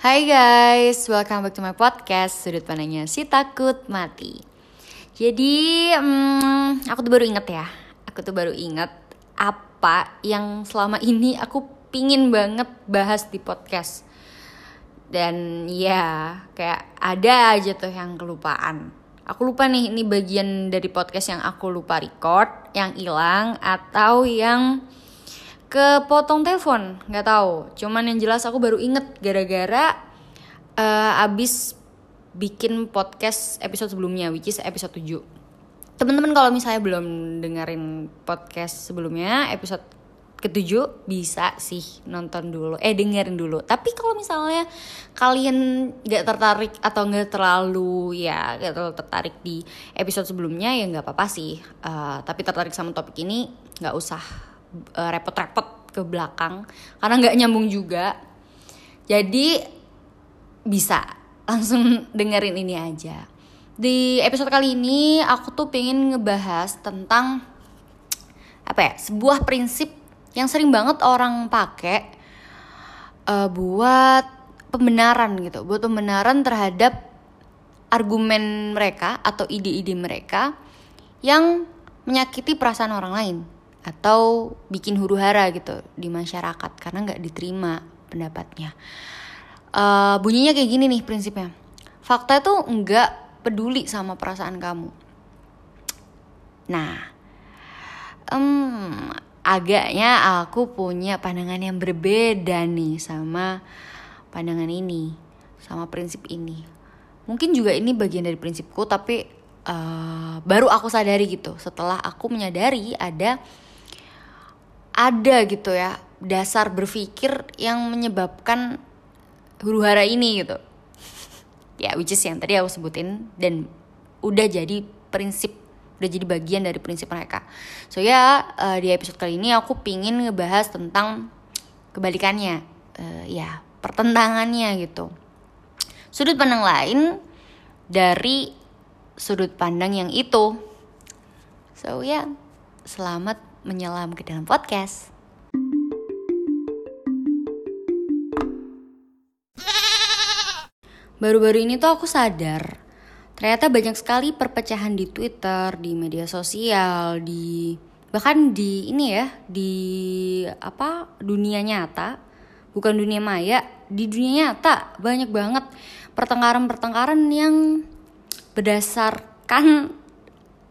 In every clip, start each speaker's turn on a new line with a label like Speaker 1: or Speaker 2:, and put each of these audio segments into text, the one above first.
Speaker 1: Hai guys, welcome back to my podcast Sudut Pandangnya Si Takut Mati. Jadi, hmm, aku tuh baru inget ya Aku tuh baru inget apa yang selama ini aku pingin banget bahas di podcast. Dan ya, kayak ada aja tuh yang kelupaan. Aku lupa nih, ini bagian dari podcast yang aku lupa record Yang hilang atau yang kepotong telepon nggak tahu. Cuman yang jelas aku baru inget gara-gara uh, abis bikin podcast episode sebelumnya which is episode 7 teman-teman kalau misalnya belum dengerin podcast sebelumnya episode ketujuh bisa sih nonton dulu. Eh dengerin dulu. Tapi kalau misalnya kalian nggak tertarik atau nggak terlalu ya nggak terlalu tertarik di episode sebelumnya ya nggak apa-apa sih. Uh, tapi tertarik sama topik ini nggak usah Eh, repot-repot ke belakang karena nggak nyambung juga. Jadi bisa. Langsung dengerin ini aja. Di episode kali ini aku tuh pengen ngebahas tentang apa ya sebuah prinsip yang sering banget orang pakai uh, buat pembenaran gitu. Buat pembenaran terhadap argumen mereka atau ide-ide mereka yang menyakiti perasaan orang lain atau bikin huru hara gitu di masyarakat karena nggak diterima pendapatnya. Uh, bunyinya kayak gini nih prinsipnya. Fakta itu nggak peduli sama perasaan kamu. Nah, um, agaknya aku punya pandangan yang berbeda nih sama pandangan ini, sama prinsip ini. Mungkin juga ini bagian dari prinsipku, tapi uh, baru aku sadari gitu. Setelah aku menyadari ada ada gitu ya dasar berpikir yang menyebabkan huru hara ini gitu. Ya which is yang tadi aku sebutin dan udah jadi prinsip udah jadi bagian dari prinsip mereka. So ya uh, di episode kali ini aku pingin ngebahas tentang kebalikannya uh, ya pertentangannya gitu. Sudut pandang lain dari sudut pandang yang itu. So ya selamat menyelam ke dalam podcast. Baru-baru ini tuh aku sadar ternyata banyak sekali perpecahan di Twitter, di media sosial, di bahkan di ini ya, di apa dunia nyata, bukan dunia maya, di dunia nyata banyak banget pertengkaran-pertengkaran yang berdasarkan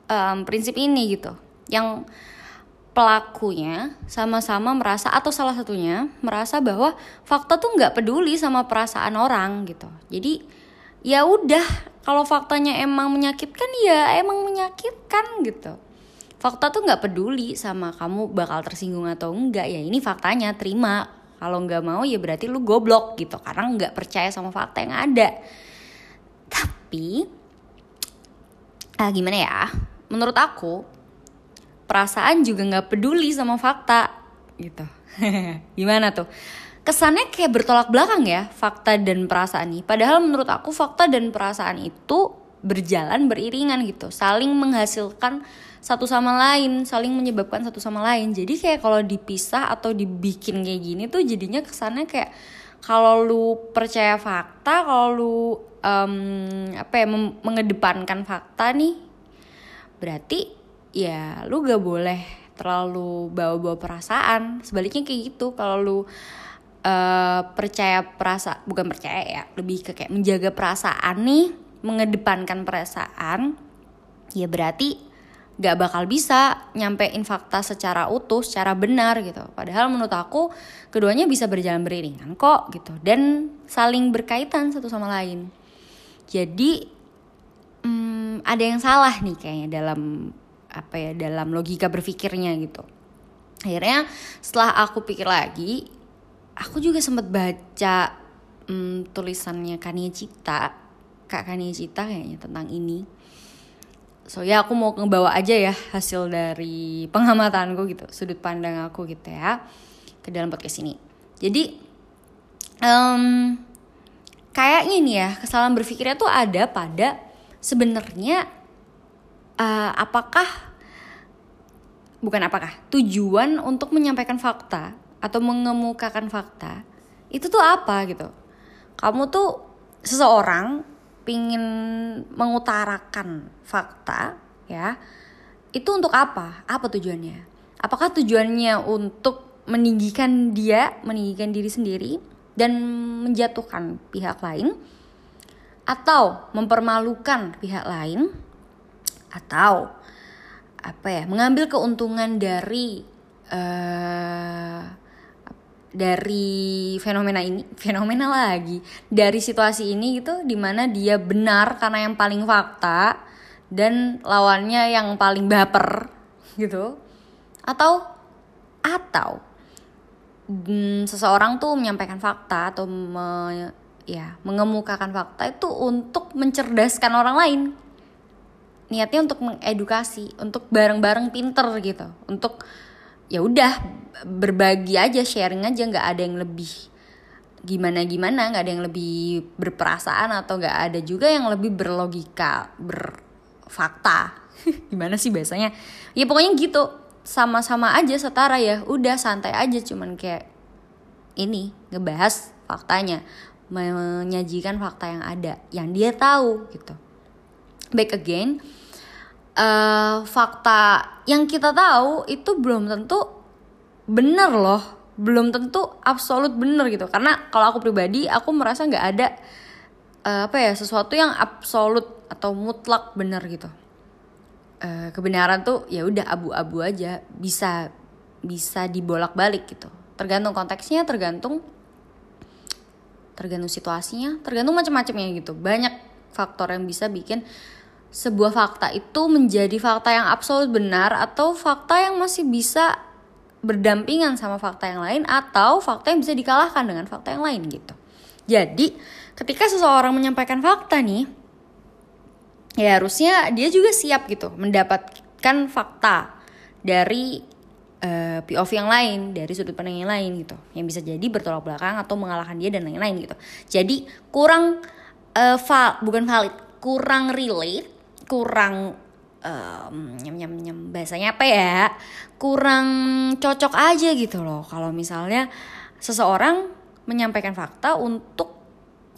Speaker 1: um, prinsip ini gitu, yang pelakunya sama-sama merasa atau salah satunya merasa bahwa fakta tuh nggak peduli sama perasaan orang gitu. Jadi ya udah kalau faktanya emang menyakitkan ya emang menyakitkan gitu. Fakta tuh nggak peduli sama kamu bakal tersinggung atau enggak ya ini faktanya terima. Kalau nggak mau ya berarti lu goblok gitu karena nggak percaya sama fakta yang ada. Tapi ah gimana ya? Menurut aku perasaan juga nggak peduli sama fakta gitu. Gimana tuh? Kesannya kayak bertolak belakang ya fakta dan perasaan ini. Padahal menurut aku fakta dan perasaan itu berjalan beriringan gitu. Saling menghasilkan satu sama lain saling menyebabkan satu sama lain. Jadi kayak kalau dipisah atau dibikin kayak gini tuh jadinya kesannya kayak kalau lu percaya fakta kalau lu um, apa ya mengedepankan fakta nih berarti ya lu gak boleh terlalu bawa-bawa perasaan sebaliknya kayak gitu kalau lu uh, percaya perasa bukan percaya ya lebih ke kayak menjaga perasaan nih mengedepankan perasaan ya berarti gak bakal bisa nyampein fakta secara utuh, secara benar gitu. Padahal menurut aku keduanya bisa berjalan beriringan kok gitu dan saling berkaitan satu sama lain. Jadi hmm, ada yang salah nih kayaknya dalam apa ya dalam logika berpikirnya gitu. Akhirnya setelah aku pikir lagi aku juga sempat baca hmm, tulisannya Kania Cita kak Kania Cita kayaknya tentang ini. So ya aku mau ngebawa aja ya hasil dari pengamatanku gitu sudut pandang aku gitu ya ke dalam podcast ini. Jadi um, kayaknya nih ya kesalahan berpikirnya tuh ada pada sebenarnya uh, apakah bukan apakah tujuan untuk menyampaikan fakta atau mengemukakan fakta itu tuh apa gitu. Kamu tuh seseorang pingin mengutarakan fakta ya itu untuk apa? Apa tujuannya? Apakah tujuannya untuk meninggikan dia meninggikan diri sendiri dan menjatuhkan pihak lain? Atau mempermalukan pihak lain? Atau apa ya mengambil keuntungan dari uh, dari fenomena ini fenomena lagi dari situasi ini gitu di mana dia benar karena yang paling fakta dan lawannya yang paling baper gitu. Atau atau hmm, seseorang tuh menyampaikan fakta atau me, ya mengemukakan fakta itu untuk mencerdaskan orang lain niatnya untuk mengedukasi untuk bareng-bareng pinter gitu. Untuk ya udah berbagi aja sharing aja nggak ada yang lebih gimana gimana nggak ada yang lebih berperasaan atau nggak ada juga yang lebih berlogika berfakta. Gimana sih biasanya ya pokoknya gitu sama-sama aja setara ya. Udah santai aja cuman kayak ini ngebahas faktanya menyajikan fakta yang ada yang dia tahu gitu back again uh, fakta yang kita tahu itu belum tentu benar loh. Belum tentu absolut benar gitu. Karena kalau aku pribadi aku merasa nggak ada uh, apa ya sesuatu yang absolut atau mutlak benar gitu. Uh, kebenaran tuh ya udah abu-abu aja. Bisa bisa dibolak-balik gitu. Tergantung konteksnya tergantung tergantung situasinya tergantung macam-macamnya gitu. Banyak faktor yang bisa bikin sebuah fakta itu menjadi fakta yang absolut benar atau fakta yang masih bisa berdampingan sama fakta yang lain atau fakta yang bisa dikalahkan dengan fakta yang lain gitu. Jadi, ketika seseorang menyampaikan fakta nih, ya harusnya dia juga siap gitu mendapatkan fakta dari uh, eh, POV yang lain, dari sudut pandang yang lain gitu. Yang bisa jadi bertolak belakang atau mengalahkan dia dan lain-lain gitu. Jadi, kurang uh, val bukan valid, kurang relate kurang um, nyam nyam bahasanya apa ya? Kurang cocok aja gitu loh. Kalau misalnya seseorang menyampaikan fakta untuk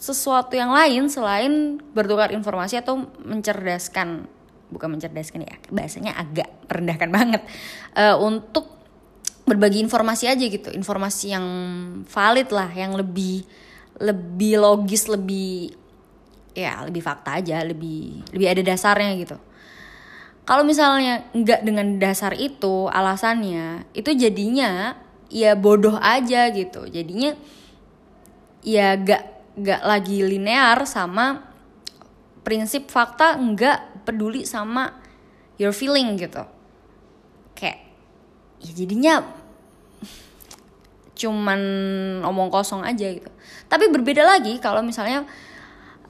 Speaker 1: sesuatu yang lain selain bertukar informasi atau mencerdaskan bukan mencerdaskan ya bahasanya agak merendahkan banget uh, untuk berbagi informasi aja gitu. Informasi yang valid lah yang lebih lebih logis lebih ya lebih fakta aja lebih lebih ada dasarnya gitu. Kalau misalnya nggak dengan dasar itu alasannya itu jadinya ya bodoh aja gitu. Jadinya ya gak gak lagi linear sama prinsip fakta nggak peduli sama your feeling gitu. Kayak ya jadinya cuman omong kosong aja gitu. Tapi berbeda lagi kalau misalnya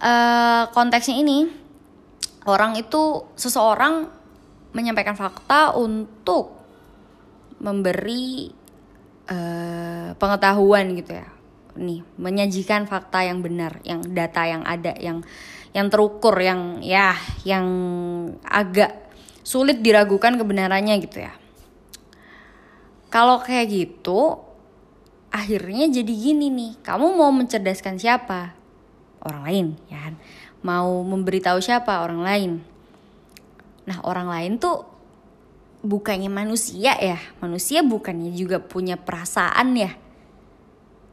Speaker 1: uh, konteksnya ini orang itu seseorang menyampaikan fakta untuk memberi uh, pengetahuan gitu ya. Nih menyajikan fakta yang benar yang data yang ada yang yang terukur yang ya yang agak sulit diragukan kebenarannya gitu ya. Kalau kayak gitu akhirnya jadi gini nih kamu mau mencerdaskan siapa orang lain ya kan? Mau memberitahu siapa? Orang lain. Nah orang lain tuh bukannya manusia ya. Manusia bukannya juga punya perasaan ya.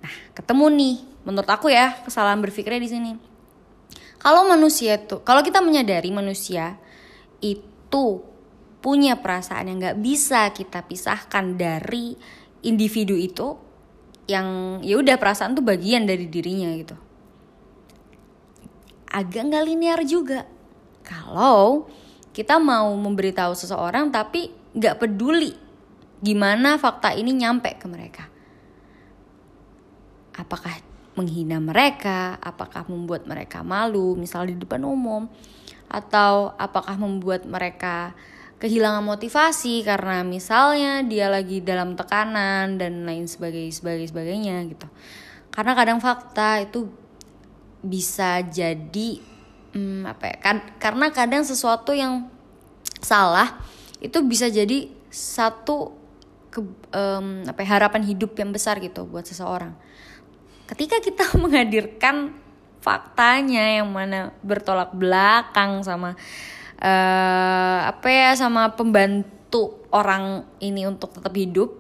Speaker 1: Nah ketemu nih. Menurut aku ya kesalahan berpikirnya di sini. Kalau manusia tuh kalau kita menyadari manusia itu punya perasaan yang nggak bisa kita pisahkan dari individu itu yang ya udah perasaan tuh bagian dari dirinya gitu agak nggak linear juga. Kalau kita mau memberitahu seseorang tapi nggak peduli gimana fakta ini nyampe ke mereka. Apakah menghina mereka, apakah membuat mereka malu, misal di depan umum, atau apakah membuat mereka kehilangan motivasi karena misalnya dia lagi dalam tekanan dan lain sebagainya sebagainya gitu. Karena kadang fakta itu bisa jadi hmm, apa ya kan karena kadang sesuatu yang salah itu bisa jadi satu ke, um, apa ya, harapan hidup yang besar gitu buat seseorang. Ketika kita menghadirkan faktanya yang mana bertolak belakang sama uh, apa ya sama pembantu orang ini untuk tetap hidup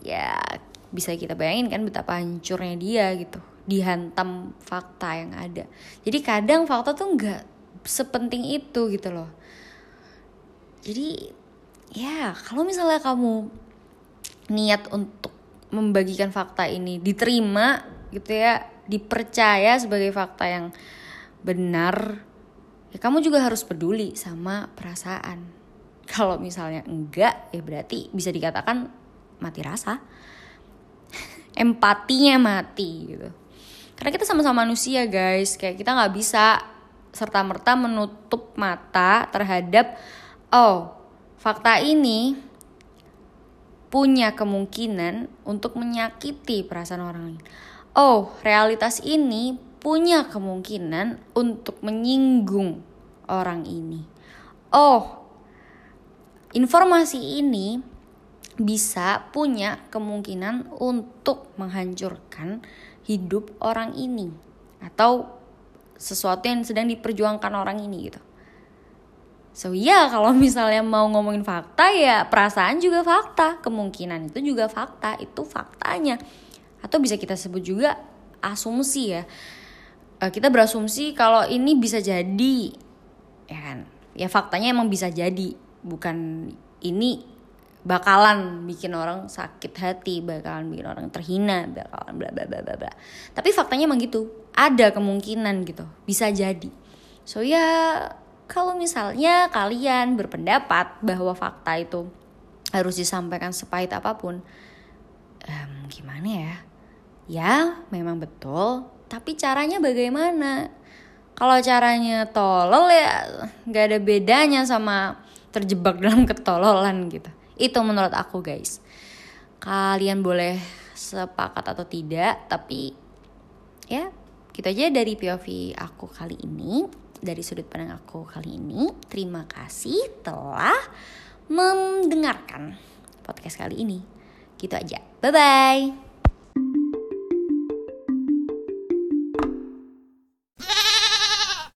Speaker 1: ya bisa kita bayangin kan betapa hancurnya dia gitu dihantam fakta yang ada. Jadi kadang fakta tuh nggak sepenting itu gitu loh. Jadi ya kalau misalnya kamu niat untuk membagikan fakta ini diterima gitu ya dipercaya sebagai fakta yang benar ya kamu juga harus peduli sama perasaan. Kalau misalnya enggak ya berarti bisa dikatakan mati rasa. Empatinya mati gitu karena kita sama-sama manusia guys kayak kita nggak bisa serta merta menutup mata terhadap oh fakta ini punya kemungkinan untuk menyakiti perasaan orang lain. Oh, realitas ini punya kemungkinan untuk menyinggung orang ini. Oh, informasi ini bisa punya kemungkinan untuk menghancurkan hidup orang ini atau sesuatu yang sedang diperjuangkan orang ini gitu. So iya kalau misalnya mau ngomongin fakta ya perasaan juga fakta, kemungkinan itu juga fakta, itu faktanya. Atau bisa kita sebut juga asumsi ya. Eh, kita berasumsi kalau ini bisa jadi, ya kan? Ya faktanya emang bisa jadi, bukan ini bakalan bikin orang sakit hati, bakalan bikin orang terhina, bakalan bla bla bla bla bla. Tapi faktanya emang gitu, ada kemungkinan gitu, bisa jadi. So ya kalau misalnya kalian berpendapat bahwa fakta itu harus disampaikan sepahit apa pun, um, gimana ya? Ya, memang betul. Tapi caranya bagaimana? Kalau caranya tolol ya nggak ada bedanya sama terjebak dalam ketololan gitu. Itu menurut aku guys. Kalian boleh sepakat atau tidak, tapi ya kita gitu aja dari POV aku kali ini dari sudut pandang aku kali ini. Terima kasih telah mendengarkan podcast kali ini. Gitu aja. Bye bye.